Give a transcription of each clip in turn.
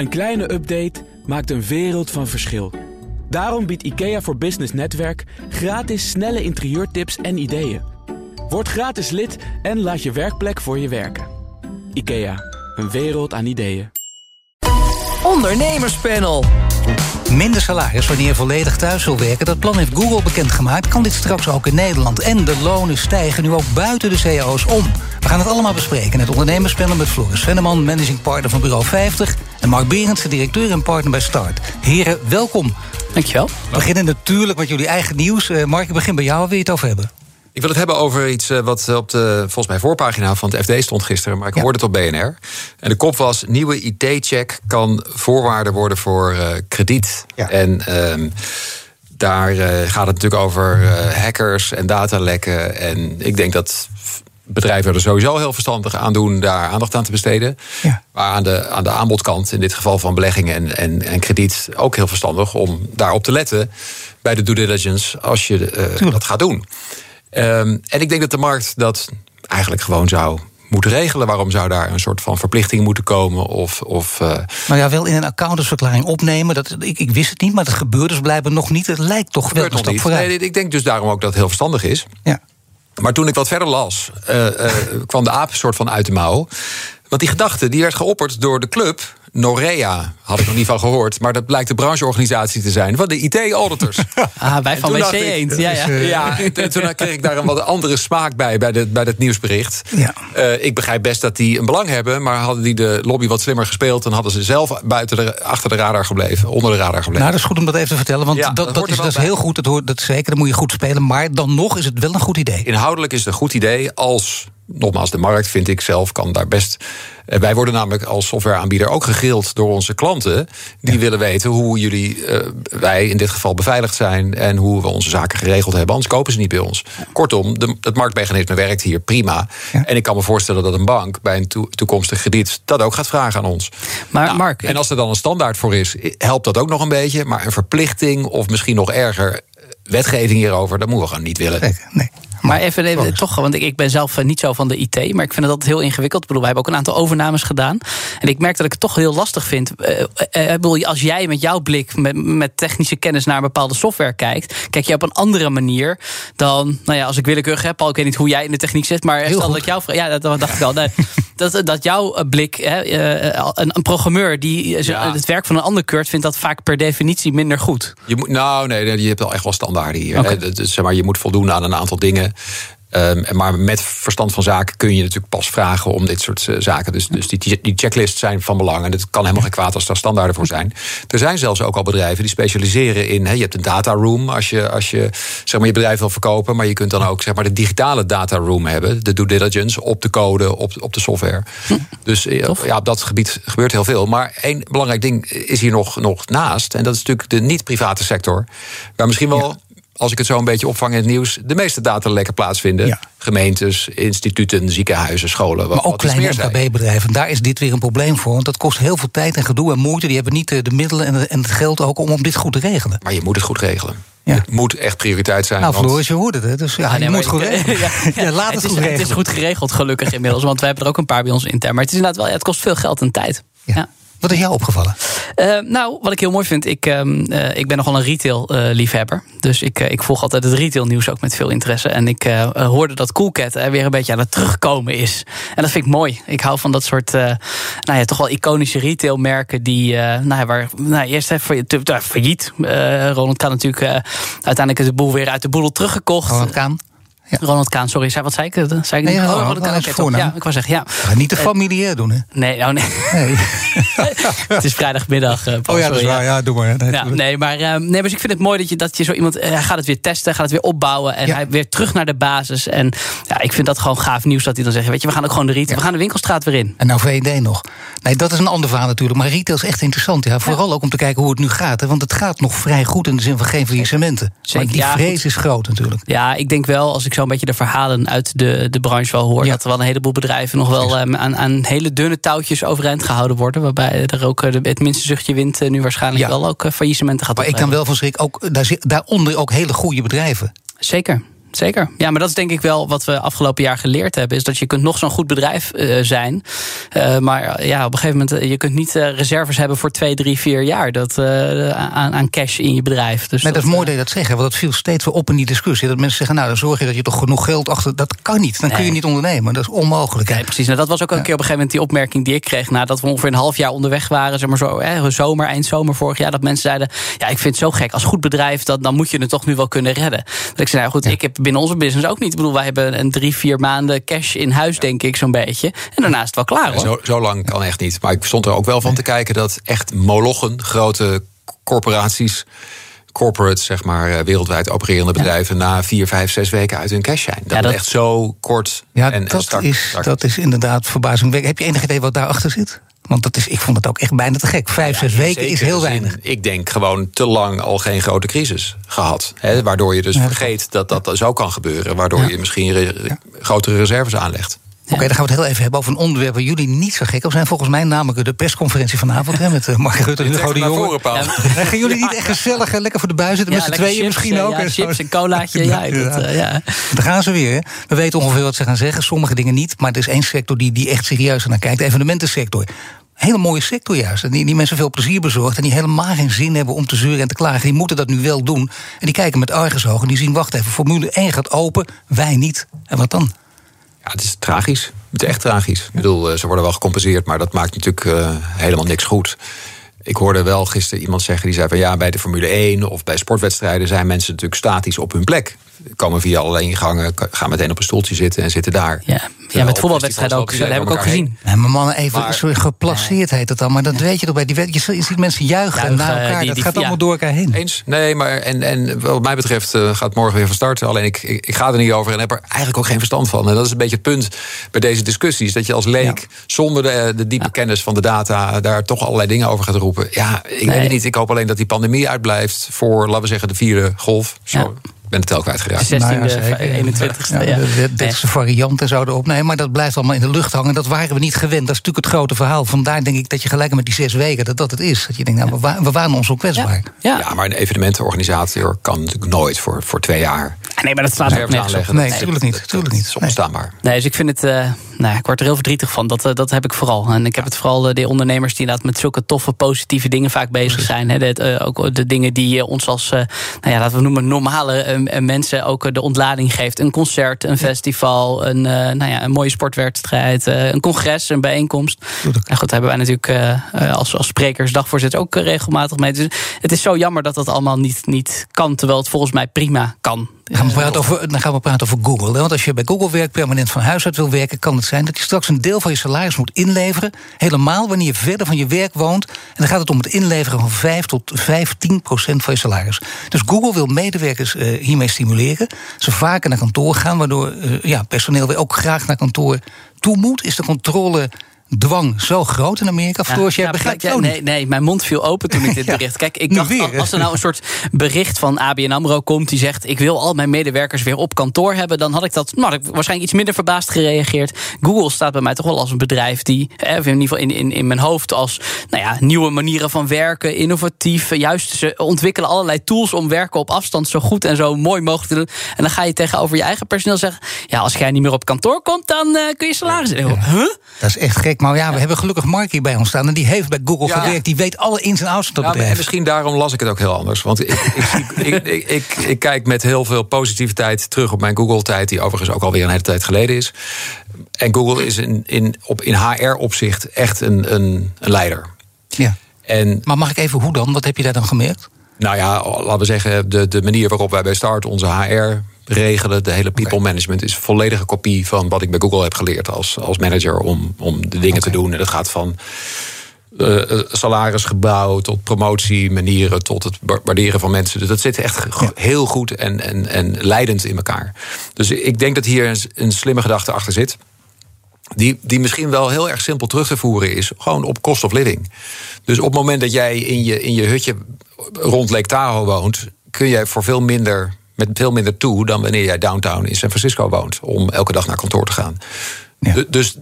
Een kleine update maakt een wereld van verschil. Daarom biedt IKEA voor Business Netwerk gratis snelle interieurtips en ideeën. Word gratis lid en laat je werkplek voor je werken. IKEA, een wereld aan ideeën. Ondernemerspanel. Minder salaris wanneer je volledig thuis wil werken. Dat plan heeft Google bekendgemaakt. Kan dit straks ook in Nederland? En de lonen stijgen nu ook buiten de cao's om. We gaan het allemaal bespreken in het ondernemerspanel met Floris Venneman, managing partner van Bureau 50... en Mark Berendsen, directeur en partner bij Start. Heren, welkom. Dankjewel. We beginnen natuurlijk met jullie eigen nieuws. Uh, Mark, ik begin bij jou. Waar wil je het over hebben? Ik wil het hebben over iets eh, wat op de volgens mij voorpagina van het FD stond gisteren, maar ik hoorde het op BNR. En de kop was: nieuwe IT-check kan voorwaarde worden voor uh, krediet. Ja. En uh, daar uh, gaat het natuurlijk over hackers en datalekken. En ik denk dat bedrijven er sowieso heel verstandig aan doen daar aandacht aan te besteden. Ja. Maar aan de, aan de aanbodkant, in dit geval van beleggingen en, en, en krediet, ook heel verstandig om daarop te letten bij de due diligence als je dat gaat doen. Um, en ik denk dat de markt dat eigenlijk gewoon zou moeten regelen. Waarom zou daar een soort van verplichting moeten komen? Of, of, uh... Nou ja, wel in een accountantsverklaring opnemen. Dat, ik, ik wist het niet, maar dat gebeurt dus blijkbaar nog niet. Het lijkt toch wel een stap vooruit. Nee, ik denk dus daarom ook dat het heel verstandig is. Ja. Maar toen ik wat verder las, uh, uh, kwam de aap soort van uit de mouw. Want die gedachte die werd geopperd door de club Norea, had ik nog niet van gehoord. Maar dat blijkt de brancheorganisatie te zijn van de IT-auditors. Ah, wij van WC Eend. Ja, ja. ja, en toen kreeg ik daar een wat andere smaak bij, bij, de, bij het nieuwsbericht. Ja. Uh, ik begrijp best dat die een belang hebben. Maar hadden die de lobby wat slimmer gespeeld... dan hadden ze zelf buiten de, achter de radar gebleven, onder de radar gebleven. Nou, dat is goed om dat even te vertellen. Want ja, dat, dat, is, dat is heel goed, dat, hoort, dat zeker, dat moet je goed spelen. Maar dan nog is het wel een goed idee. Inhoudelijk is het een goed idee als nogmaals, de markt vind ik zelf kan daar best. Eh, wij worden namelijk als softwareaanbieder ook gegrild door onze klanten. Die willen weten hoe jullie, uh, wij in dit geval beveiligd zijn. En hoe we onze zaken geregeld hebben. Anders kopen ze niet bij ons. Kortom, de, het marktmechanisme werkt hier prima. En ik kan me voorstellen dat een bank bij een toekomstig krediet dat ook gaat vragen aan ons. Maar nou, Mark. En als er dan een standaard voor is, helpt dat ook nog een beetje. Maar een verplichting of misschien nog erger wetgeving hierover, dat moeten we gewoon niet willen. Nee, nee. Maar even, even toch, want ik, ik ben zelf eh, niet zo van de IT, maar ik vind het altijd heel ingewikkeld. Ik bedoel, wij hebben ook een aantal overnames gedaan. En ik merk dat ik het toch heel lastig vind. Uh, bedoel, als jij met jouw blik, met, met technische kennis naar een bepaalde software kijkt, kijk je op een andere manier dan, nou ja, als ik willekeurig heb, Paul, ik weet niet hoe jij in de techniek zit, maar heel stel dat jouw ja, dat dacht ik al. Nee, dat, dat jouw blik, hè, een, een, programmeur die het werk van een ander keurt, vindt dat vaak per definitie minder goed. Je moet, nou, nee, je hebt wel echt wel standaarden hier. Okay. zeg maar, je moet voldoen aan een aantal dingen. Um, maar met verstand van zaken kun je natuurlijk pas vragen om dit soort uh, zaken. Dus, dus die, die checklists zijn van belang. En het kan helemaal geen kwaad als daar standaarden voor zijn. Er zijn zelfs ook al bedrijven die specialiseren in. He, je hebt een data room als je, als je zeg maar, je bedrijf wil verkopen. Maar je kunt dan ook zeg maar, de digitale data room hebben. De due diligence op de code, op, op de software. Dus eh, ja, op dat gebied gebeurt heel veel. Maar één belangrijk ding is hier nog, nog naast. En dat is natuurlijk de niet-private sector. Waar misschien wel als ik het zo een beetje opvang in het nieuws, de meeste datalekken plaatsvinden. Gemeentes, instituten, ziekenhuizen, scholen. Maar ook kleine MKB-bedrijven. Daar is dit weer een probleem voor. Want dat kost heel veel tijd en gedoe en moeite. Die hebben niet de middelen en het geld ook om dit goed te regelen. Maar je moet het goed regelen. Ja. Het moet echt prioriteit zijn. Nou, Floris, je hoort het. Dus ja, je moet goed regelen. Ja, laat het, het, goed regelen. Het is goed geregeld, gelukkig inmiddels. Want we hebben er ook een paar bij ons intern. Maar het is inderdaad wel, het kost veel geld en tijd. Ja. Wat is jou opgevallen? Uh, nou, wat ik heel mooi vind, ik, uh, ik ben nogal een retail-liefhebber. dus ik, ik volg altijd het retail-nieuws ook met veel interesse. En ik hoorde dat Coolcat weer een beetje aan het terugkomen is. En dat vind ik mooi. Ik hou van dat soort, nou ja, toch wel iconische retailmerken die, nou ja, waar, nou, eerst even failliet. Ronald kan natuurlijk uiteindelijk is de boel weer uit de boedel teruggekocht. Ronald Kaan. Ja. Ronald Kaan, sorry, zei, wat zei ik? Zei ik nee, oh, Ronald Kaan, okay, ja, ik wou zeggen, ja. ja niet te familiair doen, hè? Nee, nou nee. nee. het is vrijdagmiddag. Uh, oh ja, dat is waar. Ja, doe maar. Nee, ja, nee, maar, uh, nee, maar ik vind het mooi dat je, dat je zo iemand... Hij gaat het weer testen, gaat het weer opbouwen... en hij weer terug naar de basis. En ja, ik vind dat gewoon gaaf nieuws dat hij dan zegt... weet je, we gaan ook gewoon de retail, we gaan de winkelstraat weer in. En nou VD nog. Nee, dat is een ander verhaal natuurlijk. Maar retail is echt interessant. Ja. Vooral ook om te kijken hoe het nu gaat. Hè, want het gaat nog vrij goed in de zin van geen faillissementen. Maar die vrees is groot natuurlijk. Ja, ik denk wel, als ik een beetje de verhalen uit de, de branche wel hoor. Dat er wel een heleboel bedrijven nog wel um, aan, aan hele dunne touwtjes overeind gehouden worden. Waarbij er ook eh, het minste zuchtje wind eh, nu waarschijnlijk wel ook uh, faillissementen gaat Maar ik kan wel van schrik ook, daar, daaronder ook hele goede bedrijven. Zeker. Zeker. Ja, maar dat is denk ik wel wat we afgelopen jaar geleerd hebben. Is dat je kunt nog zo'n goed bedrijf uh, zijn. Uh, maar ja, op een gegeven moment, je kunt niet uh, reserves hebben voor twee, drie, vier jaar dat, aan, aan, cash in je bedrijf. Dus dat, is mooi dat je dat zegt, want dat viel steeds weer op in die discussie. Dat mensen zeggen, nou dan zorg je dat je toch genoeg geld achter. Dat kan niet. Dan nee. kun je niet ondernemen. Dat is onmogelijk. Nee, precies. Nou, dat was ook een keer op een gegeven moment die opmerking die ik kreeg nadat we ongeveer een half jaar onderweg waren. Zeg maar zo, hè, zomer, eind zomer vorig jaar. Dat mensen zeiden, ja, ik vind het zo gek. Als goed bedrijf, dat, dan moet je het toch nu wel kunnen redden. Dat ik zei, nou goed, ik heb binnen onze business ook niet. Ik bedoel, wij hebben een drie, vier maanden cash in huis, denk ik, zo'n beetje. En daarna is het wel klaar hoor. Zo, zo lang kan echt niet. Maar ik stond er ook wel van te kijken dat echt molochen, grote corporaties corporates, zeg maar, eh, wereldwijd opererende bedrijven na vier, vijf, zes weken uit hun cash zijn. Dat, ja, dat... echt zo kort. Ja, en, dat, is, dat is inderdaad verbazingwekkend. Heb je enig idee wat daarachter zit? Want dat is, ik vond het ook echt bijna te gek. Vijf, zes weken is heel weinig. Ik denk gewoon te lang al geen grote crisis gehad. Hè, waardoor je dus vergeet dat dat zo kan gebeuren. Waardoor je misschien grotere reserves aanlegt. Oké, dan gaan we het heel even hebben over een onderwerp waar jullie niet zo gek op zijn. Volgens mij namelijk de persconferentie vanavond hè, met uh, Mark Rutte en Hugo de Jonge. Ja. Gaan jullie niet echt gezellig lekker voor de buis zitten met z'n tweeën misschien ook? Ja, chips en colaatje. ja, dat, uh, ja. Dan gaan ze weer. We weten ongeveer wat ze gaan zeggen. Sommige dingen niet. Maar er is één sector die, die echt serieus naar kijkt. De evenementensector hele mooie sector juist. Die, die mensen veel plezier bezorgt en die helemaal geen zin hebben om te zeuren en te klagen. Die moeten dat nu wel doen. En die kijken met argusogen en die zien, wacht even, Formule 1 gaat open, wij niet. En wat dan? Ja, het is tragisch. Het is echt tragisch. Ik bedoel, eh, ze worden wel gecompenseerd, maar dat maakt natuurlijk uh, helemaal niks goed. Ik hoorde wel gisteren iemand zeggen die zei van ja, bij de Formule 1 of bij sportwedstrijden zijn mensen natuurlijk statisch op hun plek komen via allerlei ingangen, gaan meteen op een stoeltje zitten en zitten daar. Ja, ja met voetbalwedstrijden ook. Dat heb ik ook gezien. Ja, maar mannen, even maar, sorry, geplaceerd heet het dan. Maar dat weet je toch bij die Je ziet mensen juichen naar elkaar. dat gaat allemaal door elkaar heen. Eens? Nee, maar en, en wat mij betreft uh, gaat morgen weer van start. Alleen ik, ik, ik, ga er niet over en heb er eigenlijk ook geen verstand van. En dat is een beetje het punt bij deze discussies. Dat je als leek, zonder de, de diepe kennis van de data, daar toch allerlei dingen over gaat roepen. Ja, ik weet het niet. Ik hoop alleen dat die pandemie uitblijft voor, laten we zeggen, de vierde golf. Zo ben het tel kwijtgeraakt. 16e, nou ja, 21ste. Ja, de, de, varianten zouden opnemen, maar dat blijft allemaal in de lucht hangen. Dat waren we niet gewend. Dat is natuurlijk het grote verhaal. Vandaar denk ik dat je gelijk met die zes weken, dat dat het is. Dat je denkt, nou, we, we waren ons zo kwetsbaar. Ja, ja. maar een evenementenorganisator kan natuurlijk nooit voor, voor twee jaar. Nee, maar dat slaat ook nergens op. Nee, natuurlijk niet. Tuurlijk niet. onbestaanbaar. Nee, dus ik vind het... Uh, nou, ik word er heel verdrietig van. Dat, uh, dat heb ik vooral. En ik heb het vooral uh, de ondernemers die inderdaad met zulke toffe, positieve dingen vaak bezig zijn. Hè. Ook de dingen die ons als, nou ja, laten we noemen, normale mensen ook de ontlading geeft. Een concert, een festival, een, nou ja, een mooie sportwedstrijd, een congres, een bijeenkomst. En goed, hebben wij natuurlijk als, als sprekers, dagvoorzitter ook regelmatig mee. Dus het is zo jammer dat dat allemaal niet, niet kan, terwijl het volgens mij prima kan. Gaan we praten over, dan gaan we praten over Google. Want als je bij Google werkt, permanent van huis uit wil werken, kan het zijn dat je straks een deel van je salaris moet inleveren. Helemaal wanneer je verder van je werk woont. En dan gaat het om het inleveren van 5 tot 15 procent van je salaris. Dus Google wil medewerkers uh, hiermee stimuleren. Ze vaker naar kantoor gaan, waardoor uh, ja, personeel weer ook graag naar kantoor toe moet. Is de controle dwang zo groot in Amerika? Floris, jij begrijpt ja, nee, nee, mijn mond viel open toen ik dit bericht... Kijk, ik dacht, als er nou een soort bericht van ABN AMRO komt... die zegt, ik wil al mijn medewerkers weer op kantoor hebben... dan had ik dat nou, ik waarschijnlijk iets minder verbaasd gereageerd. Google staat bij mij toch wel als een bedrijf die... in ieder geval in, in, in mijn hoofd als nou ja, nieuwe manieren van werken... innovatief, juist ze ontwikkelen allerlei tools... om werken op afstand zo goed en zo mooi mogelijk te doen. En dan ga je tegenover je eigen personeel zeggen... ja, als jij niet meer op kantoor komt, dan uh, kun je salaris... Ja. Huh? Dat is echt gek. Maar ja, we hebben gelukkig Mark hier bij ons staan. En die heeft bij Google gewerkt. Die weet alle ins en outs van dat ja, bedrijf. En misschien daarom las ik het ook heel anders. Want ik, ik, ik, ik, ik, kijk met heel veel positiviteit terug op mijn Google-tijd. Die overigens ook alweer een hele tijd geleden is. En Google is in, in, op, in HR-opzicht echt een, een, een leider. Ja. En, maar mag ik even hoe dan? Wat heb je daar dan gemerkt? Nou ja, laten we zeggen, de, de manier waarop wij bij Start onze HR regelen. De hele people management is een volledige kopie van wat ik bij Google heb geleerd als, als manager om, om de dingen te doen. En dat gaat van uh, salarisgebouw tot promotie, manieren tot het waarderen van mensen. Dus dat zit echt heel goed en, en, en leidend in elkaar. Dus ik denk dat hier een, een slimme gedachte achter zit. Die, die misschien wel heel erg simpel terug te voeren is. Gewoon op cost of living. Dus op het moment dat jij in je, in je hutje rond Lake Tahoe woont. kun jij voor veel minder met veel minder toe dan wanneer jij downtown in San Francisco woont. Om elke dag naar kantoor te gaan. Dus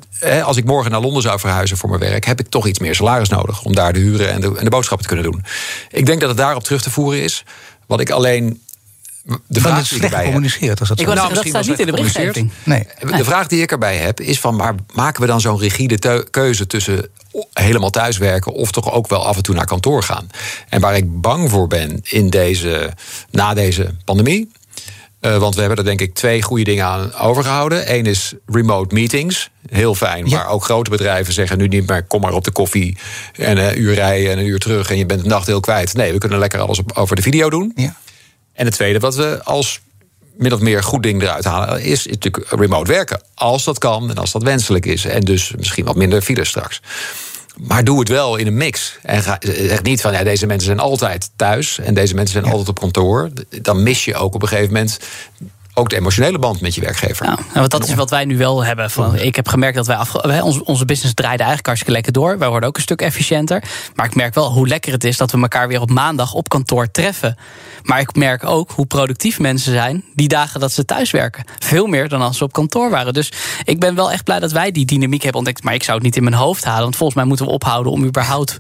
als ik morgen naar Londen zou verhuizen voor mijn werk, heb ik toch iets meer salaris nodig om daar de huren en de, en de boodschappen te kunnen doen. Ik denk dat het daarop terug te voeren is. Wat ik alleen de vraag is slecht gecommuniceerd. Als dat ik zo. nou, dat staat niet in de berichtgeving. Nee. De vraag die ik erbij heb is van, maar maken we dan zo'n rigide keuze tussen helemaal thuiswerken of toch ook wel af en toe naar kantoor gaan? En waar ik bang voor ben in deze, na deze pandemie, uh, want we hebben er denk ik twee goede dingen aan overgehouden. Eén is remote meetings. Heel fijn. Maar ook grote bedrijven zeggen nu niet meer: kom maar op de koffie. En een uur rijden en een uur terug. En je bent de nacht heel kwijt. Nee, we kunnen lekker alles op, over de video doen. Ja. En het tweede wat we als min of meer goed ding eruit halen, is natuurlijk remote werken. Als dat kan en als dat wenselijk is. En dus misschien wat minder files straks. Maar doe het wel in een mix. En ga, zeg niet van ja, deze mensen zijn altijd thuis en deze mensen zijn altijd op kantoor. Dan mis je ook op een gegeven moment ook de emotionele band met je werkgever. Ja, want dat is wat wij nu wel hebben. Van, ik heb gemerkt dat wij afge onze, onze business draaide eigenlijk hartstikke lekker door. Wij worden ook een stuk efficiënter. Maar ik merk wel hoe lekker het is dat we elkaar weer op maandag op kantoor treffen. Maar ik merk ook hoe productief mensen zijn die dagen dat ze thuis werken. Veel meer dan als ze op kantoor waren. Dus ik ben wel echt blij dat wij die dynamiek hebben ontdekt. Maar ik zou het niet in mijn hoofd halen. Want volgens mij moeten we ophouden om überhaupt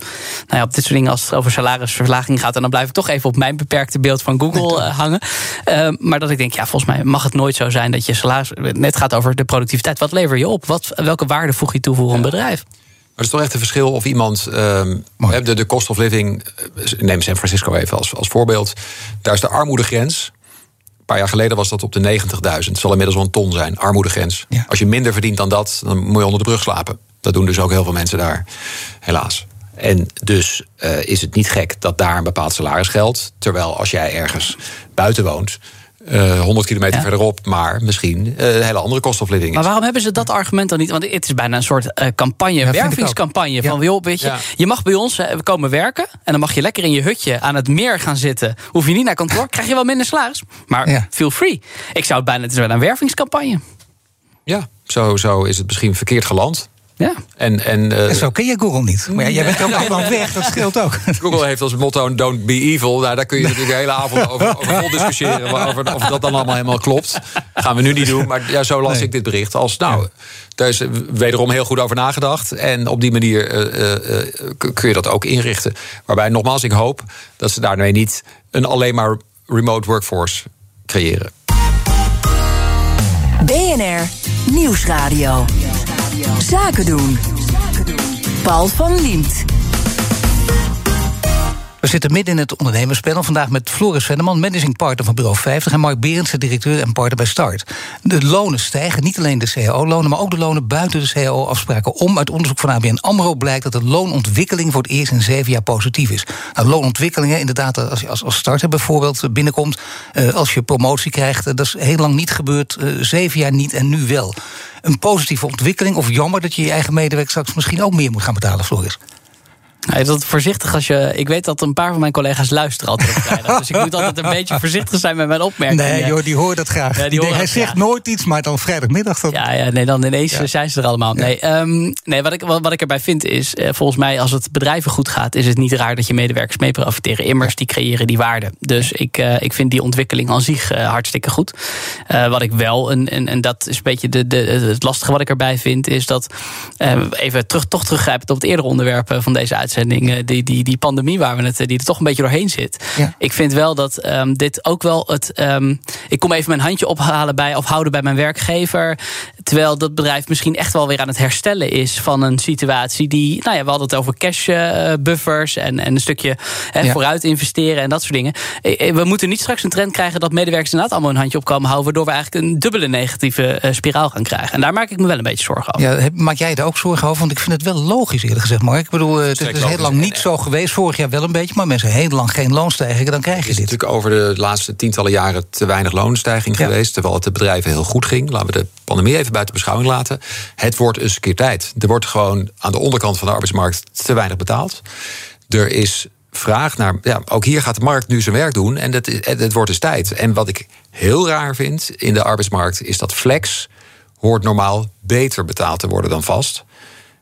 nou ja, op dit soort dingen als het over salarisverlaging gaat. En dan blijf ik toch even op mijn beperkte beeld van Google uh, hangen. Uh, maar dat ik denk, ja, volgens mij mag het nooit zo zijn dat je salaris net gaat over de productiviteit. Wat lever je op? Wat, welke waarde voeg je toe voor een bedrijf? Maar het is toch echt een verschil of iemand. Um, de, de cost of living. Eh, neem San Francisco even als, als voorbeeld. Daar is de armoedegrens. Een paar jaar geleden was dat op de 90.000. Het zal inmiddels wel een ton zijn, armoedegrens. Als je minder verdient dan dat, dan moet je onder de brug slapen. Dat doen dus ook heel veel mensen daar, helaas. En dus uh, is het niet gek dat daar een bepaald salaris geldt. Terwijl als jij ergens buiten woont, uh, eh, 100 kilometer verderop, maar misschien uh, een hele andere kost of living is. Maar waarom hebben ze dat argument dan niet? Want het is bijna een soort uh, campagne, ja, wervingscampagne. Van, joh, weet je, je mag bij ons we komen werken en dan mag je lekker in je hutje aan het meer gaan zitten. Hoef je niet naar kantoor, krijg je wel minder salaris. Maar feel free. Ik zou het bijna, het is wel een wervingscampagne. Ja, zo, zo is het misschien verkeerd geland. Ja. En, en, uh, zo ken je Google niet. Maar jij bent ook allemaal weg, dat scheelt ook. Google heeft als motto don't be evil. Nou, daar kun je natuurlijk de hele avond over, over vol discussiëren. Over, of dat dan allemaal helemaal klopt. gaan we nu niet doen. Maar ja, zo las nee. ik dit bericht. Als, nou, daar is wederom heel goed over nagedacht. En op die manier uh, uh, kun je dat ook inrichten. Waarbij, nogmaals, ik hoop dat ze daarmee niet een alleen maar remote workforce creëren. BNR Nieuwsradio. Zaken doen. Paul van Liemt. We zitten midden in het ondernemerspanel. Vandaag met Floris Venneman, managing partner van Bureau 50... en Mark Berendsen, directeur en partner bij Start. De lonen stijgen, niet alleen de cao-lonen... maar ook de lonen buiten de cao-afspraken om. Uit onderzoek van ABN AMRO blijkt dat de loonontwikkeling... voor het eerst in zeven jaar positief is. Nou, loonontwikkelingen, inderdaad, als je als, als starter bijvoorbeeld binnenkomt... Uh, als je promotie krijgt, uh, dat is heel lang niet gebeurd. Uh, zeven jaar niet en nu wel. Een positieve ontwikkeling of jammer dat je je eigen medewerker... straks misschien ook meer moet gaan betalen, Floris? Hij is dat voorzichtig als je. Ik weet dat een paar van mijn collega's luisteren altijd op vrijdag. dus ik moet altijd een beetje voorzichtig zijn met mijn opmerkingen. Nee, joh, die hoort dat graag. Ja, die hij zegt nooit iets, maar dan vrijdagmiddag. Dan... Ja, ja, nee, dan ineens ja. zijn ze er allemaal. Nee, um, nee wat, ik, wat, wat, ik erbij vind is. Uh, volgens mij, als het bedrijven goed gaat, is het niet raar dat je medewerkers mee profiteren. Immers, die creëren die waarde. Dus ik, uh, ik vind die ontwikkeling aan zich uh, hartstikke goed. wat ik wel, en, en, en dat is een beetje de, de, het lastige wat ik erbij vind, is dat. even terug, toch teruggrijpend op het eerdere onderwerp van deze uitzending. Die, die, die pandemie waar we het, die er toch een beetje doorheen zit. Ja. Ik vind wel dat um, dit ook wel het. Um, ik kom even mijn handje ophalen bij of houden bij mijn werkgever. Terwijl dat bedrijf misschien echt wel weer aan het herstellen is van een situatie die. Nou ja, we hadden het over cash uh, buffers en, en een stukje he, ja. vooruit investeren en dat soort dingen. We moeten niet straks een trend krijgen dat medewerkers inderdaad allemaal een handje op komen houden. Waardoor we eigenlijk een dubbele negatieve uh, spiraal gaan krijgen. En daar maak ik me wel een beetje zorgen over. Ja, maak jij er ook zorgen over? Want ik vind het wel logisch eerlijk gezegd, Mark. Ik bedoel, het is heel lang niet zo geweest. Vorig jaar wel een beetje, maar mensen heel lang geen loonstijging, dan krijg je dit. Het is natuurlijk over de laatste tientallen jaren te weinig loonstijging ja. geweest. Terwijl het de bedrijven heel goed ging. Laten we de pandemie even buiten beschouwing laten. Het wordt eens een keer tijd. Er wordt gewoon aan de onderkant van de arbeidsmarkt te weinig betaald. Er is vraag naar. Ja, ook hier gaat de markt nu zijn werk doen. En het, het wordt dus tijd. En wat ik heel raar vind in de arbeidsmarkt is dat flex hoort normaal beter betaald te worden dan vast.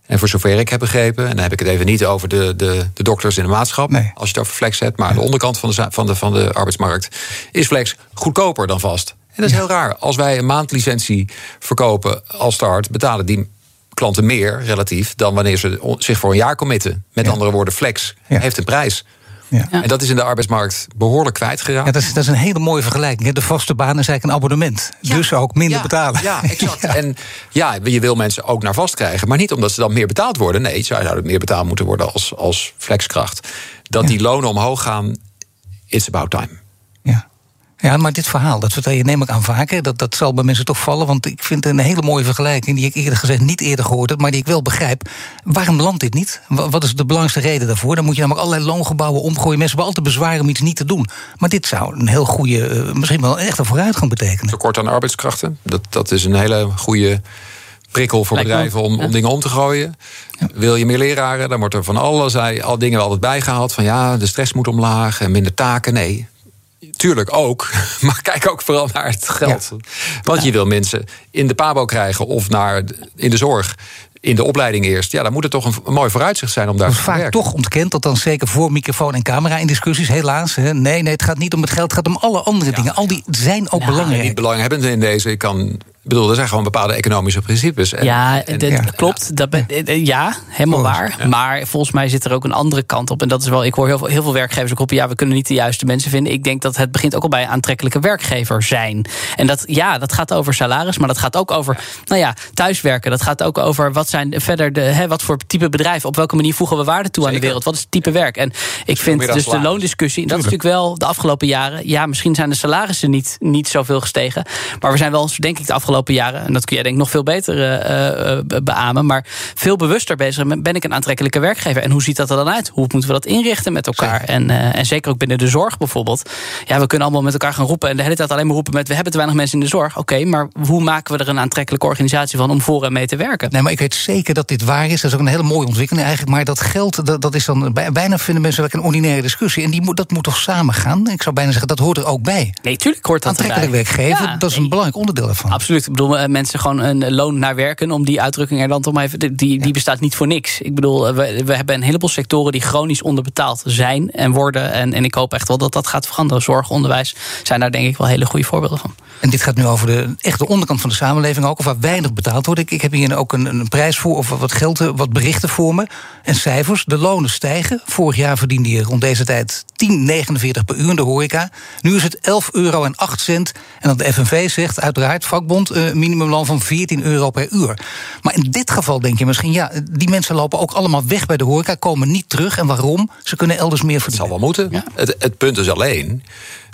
En voor zover ik heb begrepen, en dan heb ik het even niet over de, de, de dokters in de maatschap, nee. als je het over flex hebt, maar aan de onderkant van de, van, de, van de arbeidsmarkt is flex goedkoper dan vast. En dat is heel raar. Als wij een maandlicentie verkopen als start, betalen die klanten meer relatief dan wanneer ze zich voor een jaar committen. Met ja. andere woorden, flex heeft een prijs. Ja. En dat is in de arbeidsmarkt behoorlijk kwijtgeraakt. Ja, dat, is, dat is een hele mooie vergelijking. De vaste baan is eigenlijk een abonnement. Dus ook minder betalen. Ja, exact. En ja, je wil mensen ook naar vast krijgen. Maar niet omdat ze dan meer betaald worden. Nee, ze zouden meer betaald moeten worden als, als flexkracht. Dat die lonen omhoog gaan, it's about time. Ja. Maar dit verhaal, dat vertel je neem ik aan vaker. Dat, dat zal bij mensen toch vallen. Want ik vind het een hele mooie vergelijking. die ik eerder gezegd niet eerder gehoord heb. maar die ik wel begrijp. Waarom landt dit niet? Wat is de belangrijkste reden daarvoor? Dan moet je namelijk allerlei loongebouwen omgooien. Mensen hebben altijd bezwaar om iets niet te doen. Maar dit zou een heel goede, eh, misschien wel echt een vooruitgang betekenen. Tekort aan arbeidskrachten. Dat, dat is een hele goede prikkel voor bedrijven om, om dingen om te gooien. Wil je meer leraren, dan wordt er van alles al dingen altijd bijgehaald. Van ja, de stress moet omlaag en minder taken. Nee, tuurlijk ook. Maar kijk ook vooral naar het geld. Want je wil mensen in de pabo krijgen of naar in de zorg in de opleiding eerst. Ja, dan moet het toch een, mooi vooruitzicht zijn om daar te vaak toch ontkend, dat dan zeker voor microfoon en camera in discussies, helaas. Hè. Nee, nee, het gaat niet om het geld, het gaat om alle andere dingen. Al die zijn ook belangrijk. Niet belanghebbend in deze. Ik kan ik bedoel, er zijn gewoon bepaalde economische principes. En, ja, dat klopt. Dat ja, helemaal waar. Maar volgens mij zit er ook een andere kant op. En dat is wel, ik hoor heel veel, heel veel werkgevers ook roepen... ja, we kunnen niet de juiste mensen vinden. Ik denk dat het begint ook al bij aantrekkelijke werkgever zijn. En dat, ja, dat gaat over salaris, maar dat gaat ook over... nou ja, thuiswerken. Dat gaat ook over wat zijn verder de... Hè, wat voor type bedrijf, op welke manier voegen we waarde toe aan de wereld? Wat is het type werk? En ik vind dus de loondiscussie... dat is natuurlijk wel de afgelopen jaren... ja, misschien zijn de salarissen niet, niet zoveel gestegen... maar we zijn wel, denk ik, de afgelopen jaren, en dat kun jij denk ik nog veel beter uh, beamen, maar veel bewuster bezig ben ik een aantrekkelijke werkgever. En hoe ziet dat er dan uit? Hoe moeten we dat inrichten met elkaar? En, uh, en zeker ook binnen de zorg bijvoorbeeld. Ja, we kunnen allemaal met elkaar gaan roepen en de hele tijd alleen maar roepen met we hebben te weinig mensen in de zorg. Oké, maar hoe maken we er een aantrekkelijke organisatie van om voor en mee te werken? Nee, maar ik weet zeker dat dit waar is. Dat is ook een hele mooie ontwikkeling eigenlijk. Maar dat geld, dat, dat is dan bijna vinden mensen wel een ordinaire discussie. En die moet, dat moet toch samen gaan? Ik zou bijna zeggen, dat hoort er ook bij. Nee, tuurlijk hoort dat Aantrekkelijk werkgever, dat is een belangrijk onderdeel ervan. Absoluut. Ik bedoel, mensen gewoon een loon naar werken, om die uitdrukking er dan toch maar even. Die, die bestaat niet voor niks. Ik bedoel, we, we hebben een heleboel sectoren die chronisch onderbetaald zijn en worden. En, en ik hoop echt wel dat dat gaat veranderen. Zorg, onderwijs zijn daar denk ik wel hele goede voorbeelden van. En dit gaat nu over de echte onderkant van de samenleving ook, of waar weinig betaald wordt. Ik, ik heb hier ook een, een prijs voor, of wat geld, wat berichten voor me. En cijfers. De lonen stijgen. Vorig jaar verdiende je rond deze tijd 10,49 per uur in de horeca. Nu is het 11 euro en 8 cent. En dat de FNV zegt, uiteraard, vakbond, uh, minimumloon van 14 euro per uur. Maar in dit geval denk je misschien, ja, die mensen lopen ook allemaal weg bij de horeca, komen niet terug. En waarom? Ze kunnen elders meer verdienen. Het zal wel moeten. Het, het punt is alleen,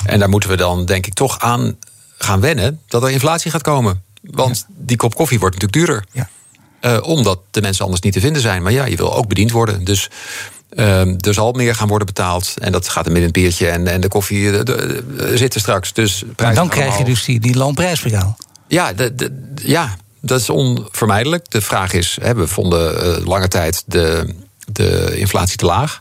en daar moeten we dan denk ik toch aan gaan wennen dat er inflatie gaat komen. Want die kop koffie wordt natuurlijk duurder. Ja. Uh, omdat de mensen anders niet te vinden zijn. Maar ja, je wil ook bediend worden. Dus uh, er zal meer gaan worden betaald. En dat gaat er met een biertje en, en de koffie uh, de, zitten straks. Dus maar dan krijg je dus die, die loonprijsspiraal. Ja, de, ja, dat is onvermijdelijk. De vraag is, hè, we vonden lange tijd de, de inflatie te laag.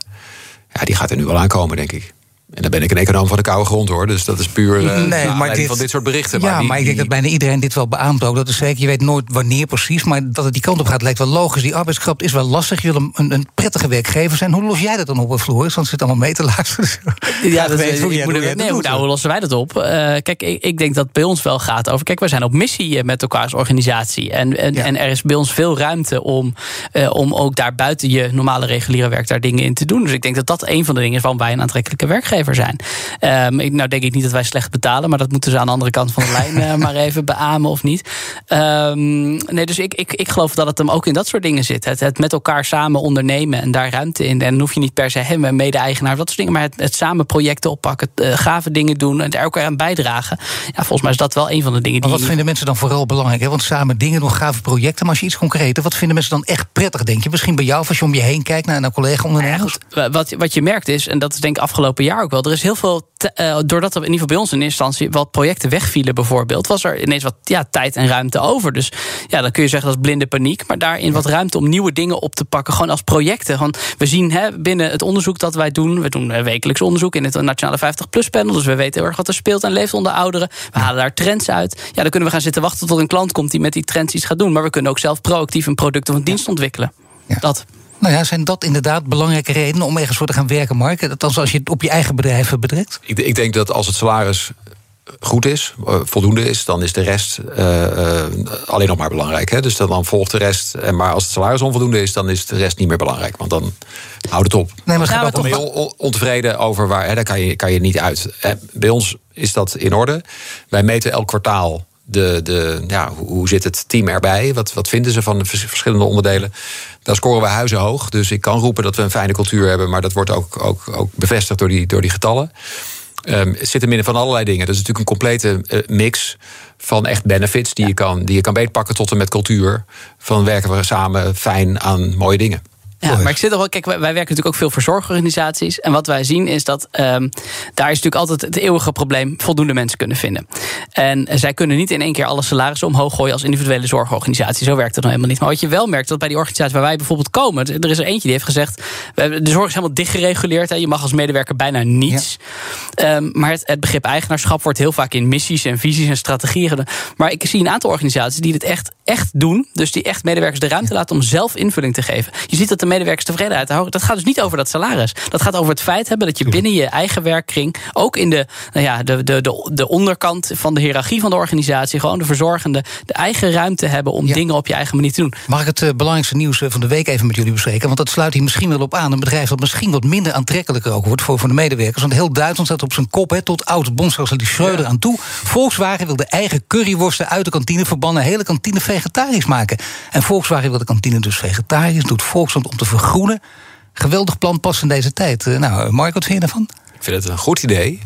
Ja, die gaat er nu wel aankomen, denk ik. En dan ben ik een econoom van de koude grond hoor. Dus dat is puur uh, nee, maar dit, van dit soort berichten. Ja, maar, ik denk dat bijna iedereen dit wel beaamt ook. Dat is zeker, je weet nooit wanneer precies. Maar dat het die kant op gaat lijkt wel logisch. Die arbeidskracht is wel lastig. Je wil een, een prettige werkgever zijn. Hoe los jij dat dan op, Floris? Want zit allemaal mee te luisteren. Ja, dat weet hoe Nee, hoe, nou, hoe lossen wij dat op? Uh, kijk, ik, ik, denk dat het bij ons wel gaat over... Kijk, wij zijn op missie eh, met elkaar als organisatie. En, en, en er is bij ons veel ruimte om, uh, om ook daar buiten je normale reguliere werk... daar dingen in te doen. Dus ik denk dat dat een van de dingen is... waarom wij een aantrekkelijke werkgever zijn. Um, ik, nou denk ik niet dat wij slecht betalen, maar dat moeten ze aan de andere kant van de lijn uh, maar even beamen of niet. Um, nee, dus ik, ik, ik geloof dat het hem ook in dat soort dingen zit. Het, het met elkaar samen ondernemen en daar ruimte in. En dan hoef je niet per se hem, mede-eigenaar, dat soort dingen, maar het, het samen projecten oppakken, uh, gave dingen doen en er ook aan bijdragen. Ja, volgens mij is dat wel een van de dingen die. Maar wat vinden mensen dan vooral belangrijk? Hè? Want samen dingen doen, gave projecten. Maar als je iets concreter, wat vinden mensen dan echt prettig, denk je? Misschien bij jou, als je om je heen kijkt naar een collega-ondernemers? Nou ja, wat, wat je merkt is, en dat is denk ik afgelopen jaar ook wel, er is heel veel uh, doordat er in ieder geval bij ons in eerste instantie wat projecten wegvielen, bijvoorbeeld, was er ineens wat ja, tijd en ruimte over. Dus ja, dan kun je zeggen dat is blinde paniek. Maar daarin wat ruimte om nieuwe dingen op te pakken, gewoon als projecten. Want we zien hè, binnen het onderzoek dat wij doen, we doen eh, wekelijks onderzoek in het Nationale 50PLUS panel. Dus we weten heel erg wat er speelt en leeft onder ouderen. We halen daar trends uit. Ja, dan kunnen we gaan zitten wachten tot een klant komt die met die trends iets gaat doen. Maar we kunnen ook zelf proactief een product of een dienst ontwikkelen. Ja. Dat. Nou ja, zijn dat inderdaad belangrijke redenen om ergens voor te gaan werken, Mark? Althans, als je het op je eigen bedrijf betrekt? Ik, ik denk dat als het salaris goed is, eh, voldoende is, dan is de rest uh, alleen nog maar belangrijk. Hè? Dus dan, dan, volgt de rest. En maar als het salaris onvoldoende is, dan is de rest niet meer belangrijk. Want dan houdt het op. Nee, maar gaat toch wel ontevreden over waar, hè, daar kan je, kan je niet uit. Bij ons is dat in orde. Wij meten elk kwartaal de, de, ja, hoe zit het team erbij? Wat, wat vinden ze van de verschillende onderdelen? Daar scoren we huizen hoog. Dus ik kan roepen dat we een fijne cultuur hebben, maar dat wordt ook, ook, ook bevestigd door die, door die getallen. Um, zit er midden van allerlei dingen. Dat is natuurlijk een complete uh, mix van echt benefits die, je kan, die je kan beetpakken tot en met cultuur. Van werken we samen fijn aan mooie dingen. Ja, maar ik zit er wel. Kijk, wij, werken natuurlijk ook veel voor zorgorganisaties. En wat wij zien is dat um, daar is natuurlijk altijd het eeuwige probleem voldoende mensen kunnen vinden. En zij kunnen niet in één keer alle salarissen omhoog gooien als individuele zorgorganisatie. Zo werkt het nou helemaal niet. Maar wat je wel merkt, dat bij die organisatie waar wij bijvoorbeeld komen, er is er eentje die heeft gezegd: de zorg is helemaal dichtgereguleerd. Hè, je mag als medewerker bijna niets. Ja. Um, maar het, het, begrip eigenaarschap wordt heel vaak in missies en visies en strategieën. Maar ik zie een aantal organisaties die dit echt, echt doen. Dus die echt medewerkers de ruimte laten om zelf invulling te geven. Je ziet dat de medewerkers tevredenheid te houden. Dat gaat dus niet over dat salaris. Dat gaat over het feit hebben dat je binnen je eigen werkkring, ook in de, nou ja, de, de, de, de onderkant van de hiërarchie van de organisatie, gewoon de verzorgende, de eigen ruimte hebben om dingen op je eigen manier te doen. Mag ik het uh, belangrijkste nieuws eh, van de week even met jullie bespreken? Want dat sluit hier misschien wel op aan. Een bedrijf dat misschien wat minder aantrekkelijker ook wordt voor, voor de medewerkers. Want heel Duitsland staat op zijn kop, hè, tot oud bondskanselier Schreuder aan toe. Volkswagen wil de eigen curryworsten uit de kantine verbannen, hele kantine vegetarisch maken. En Volkswagen wil de kantine dus vegetarisch, doet Volkswagen om te vergroenen. Geweldig plan pas in deze tijd. Eh, nou, Mark, wat vind je daarvan? Ik vind het een goed idee.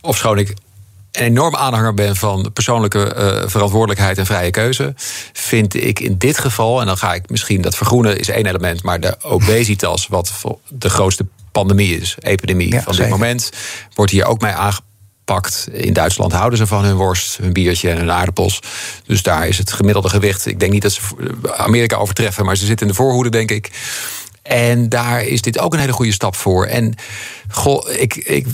Ofschoon ik een enorm aanhanger ben van persoonlijke uh, verantwoordelijkheid en vrije keuze, vind ik in dit geval, en dan ga ik misschien dat vergroenen is één element, maar de obesitas, wat de grootste pandemie is, epidemie van dit moment, wordt hier ook mee aangepakt. In Duitsland houden ze van hun worst, hun biertje en hun aardappels. Dus daar is het gemiddelde gewicht. Ik denk niet dat ze Amerika overtreffen, maar ze zitten in de voorhoede, denk ik. En daar is dit ook een hele goede stap voor. En goh, ik, ik,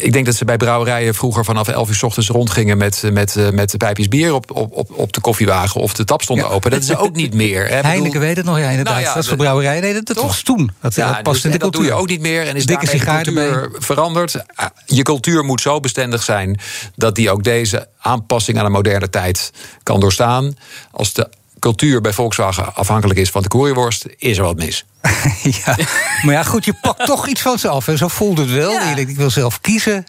ik denk dat ze bij brouwerijen vroeger vanaf 11 uur s ochtends rondgingen met, met, met pijpjes bier op, op, op de koffiewagen of de tap stond open. Dat is ook niet meer. Hè? Heineken weet het nog, ja, inderdaad. Nou ja, dat is voor brouwerijen. Nee, dat, dat was toen. Dat, ja, past dus, in de cultuur. dat doe je ook niet meer. En is Dikke de cultuur veranderd. Ah, je cultuur moet zo bestendig zijn dat die ook deze aanpassing aan de moderne tijd kan doorstaan. Als de cultuur bij Volkswagen afhankelijk is van de koeriworst, is er wat mis. ja, maar ja, goed, je pakt toch iets van ze af. En zo voelt het wel. Ja. Ik wil zelf kiezen.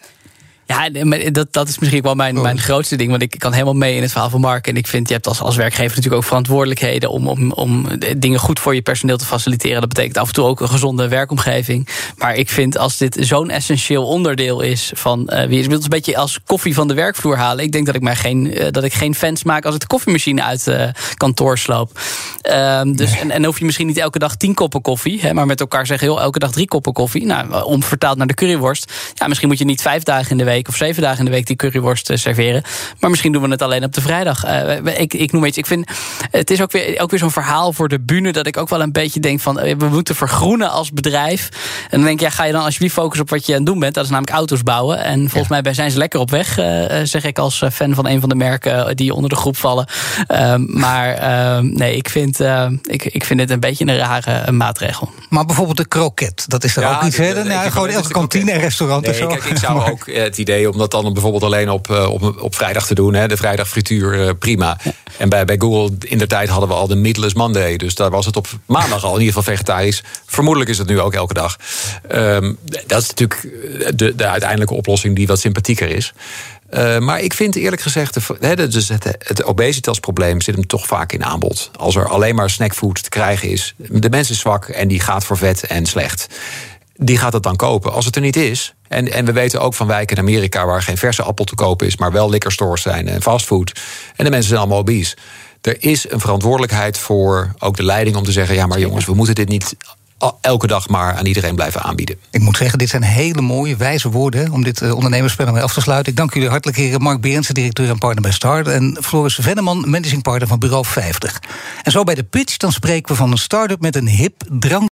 Ja, dat, dat is misschien wel mijn, mijn grootste ding. Want ik kan helemaal mee in het verhaal van Mark. En ik vind, je hebt als, als werkgever natuurlijk ook verantwoordelijkheden om, om, om dingen goed voor je personeel te faciliteren. Dat betekent af en toe ook een gezonde werkomgeving. Maar ik vind als dit zo'n essentieel onderdeel is van uh, wie is, het een beetje als koffie van de werkvloer halen. Ik denk dat ik mij geen, uh, dat ik geen fans maak als ik de koffiemachine uit uh, kantoor sloop. Uh, dus, en, en hoef je misschien niet elke dag tien koppen koffie, hè, maar met elkaar zeggen, heel elke dag drie koppen koffie. Nou, om vertaald naar de curryworst. Ja, misschien moet je niet vijf dagen in de week of zeven dagen in de week die curryworst eh, serveren. Maar misschien doen we het alleen op de vrijdag. Uh, ik, ik noem iets. Ik vind het is ook weer, ook weer zo'n verhaal voor de bühne dat ik ook wel een beetje denk van eh, we moeten vergroenen als bedrijf. En dan denk ik, ja, ga je dan alsjeblieft focussen op wat je aan het doen bent. Dat is namelijk auto's bouwen. En volgens mij zijn ze lekker op weg, uh, zeg ik als fan van een van de merken die onder de groep vallen. Uh, maar nee, ik vind, ik, ik vind dit een beetje een rare maatregel. Maar bijvoorbeeld de kroket, dat is er ook iets. Hè? Nou, gewoon elke kantine en restaurant nee, en zo. Kijk, ik zou ook het idee om dat dan bijvoorbeeld alleen op, eh, op, op vrijdag te doen. Hè, de vrijdagfrituur, uh, prima. En bij, bij Google in de tijd hadden we al de Meatless Monday. Dus daar was het op maandag al in ieder geval vegetarisch. Vermoedelijk is het nu ook elke dag. Um, dat is natuurlijk de, de uiteindelijke oplossing die wat sympathieker is. Uh, maar ik vind eerlijk gezegd, de, dus het, het obesitasprobleem zit hem toch vaak in aanbod. Als er alleen maar snackfood te krijgen is, de mens is zwak en die gaat voor vet en slecht die gaat het dan kopen. Als het er niet is, en, en we weten ook van wijken in Amerika waar geen verse appel te kopen is, maar wel liquorstores zijn en fastfood. En de mensen zijn allemaal obese. Er is een verantwoordelijkheid voor ook de leiding om te zeggen: ja, maar jongens, we moeten dit niet elke dag maar aan iedereen blijven aanbieden. Ik moet zeggen, dit zijn hele mooie, wijze woorden om dit uh, ondernemerspel mee af te sluiten. Ik dank jullie hartelijk, heren Mark Berendsen, directeur en partner bij Start, en Floris Venneman, managing partner van Bureau 50. En zo bij de pitch, dan spreken we van een start-up met een hip drank.